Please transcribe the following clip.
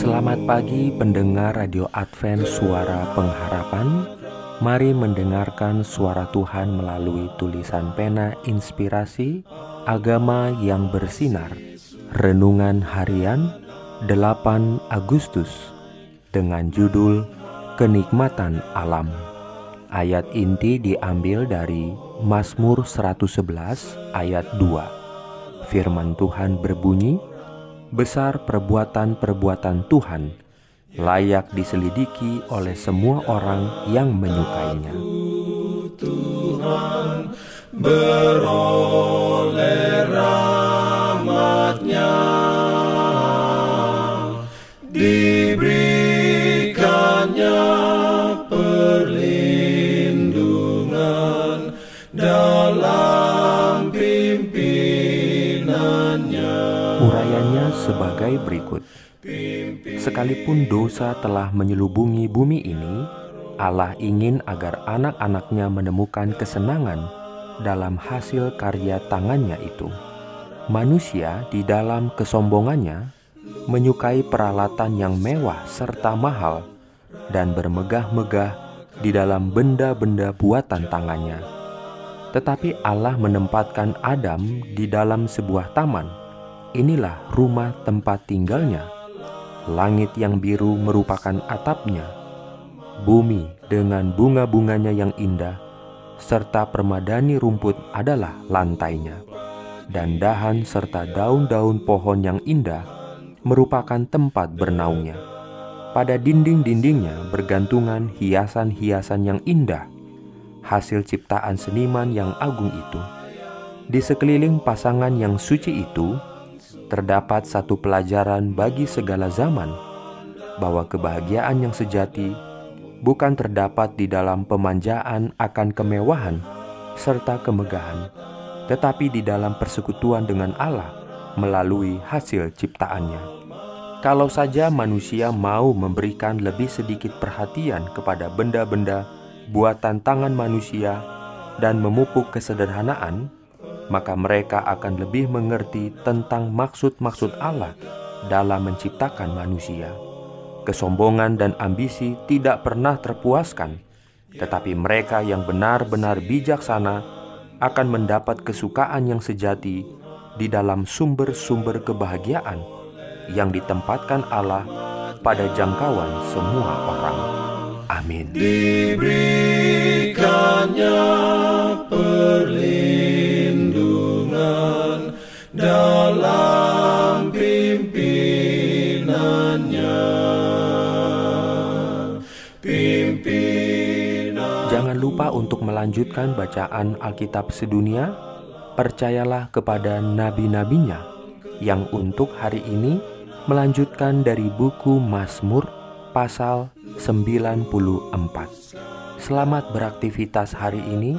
Selamat pagi pendengar Radio Advent Suara Pengharapan. Mari mendengarkan suara Tuhan melalui tulisan pena inspirasi Agama yang bersinar. Renungan Harian 8 Agustus Dengan judul Kenikmatan Alam. Ayat inti diambil dari Mazmur 111 ayat 2 Firman Tuhan berbunyi, besar perbuatan-perbuatan Tuhan, layak diselidiki oleh semua orang yang menyukainya. Tuhan beroleh rahmatnya diberikannya perlindungan dalam sebagai berikut. Sekalipun dosa telah menyelubungi bumi ini, Allah ingin agar anak-anaknya menemukan kesenangan dalam hasil karya tangannya itu. Manusia di dalam kesombongannya menyukai peralatan yang mewah serta mahal dan bermegah-megah di dalam benda-benda buatan tangannya. Tetapi Allah menempatkan Adam di dalam sebuah taman. Inilah rumah tempat tinggalnya. Langit yang biru merupakan atapnya. Bumi dengan bunga-bunganya yang indah serta permadani rumput adalah lantainya. Dan dahan serta daun-daun pohon yang indah merupakan tempat bernaungnya. Pada dinding-dindingnya bergantungan hiasan-hiasan yang indah, hasil ciptaan seniman yang agung itu. Di sekeliling pasangan yang suci itu, terdapat satu pelajaran bagi segala zaman, bahwa kebahagiaan yang sejati bukan terdapat di dalam pemanjaan akan kemewahan serta kemegahan, tetapi di dalam persekutuan dengan Allah melalui hasil ciptaannya. Kalau saja manusia mau memberikan lebih sedikit perhatian kepada benda-benda buatan tangan manusia dan memupuk kesederhanaan, maka mereka akan lebih mengerti tentang maksud-maksud Allah dalam menciptakan manusia. Kesombongan dan ambisi tidak pernah terpuaskan, tetapi mereka yang benar-benar bijaksana akan mendapat kesukaan yang sejati di dalam sumber-sumber kebahagiaan yang ditempatkan Allah pada jangkauan semua orang. Amin. diberikannya dalam pimpinannya pimpinan Jangan lupa untuk melanjutkan bacaan Alkitab sedunia. Percayalah kepada nabi-nabinya yang untuk hari ini melanjutkan dari buku Mazmur pasal 94. Selamat beraktivitas hari ini.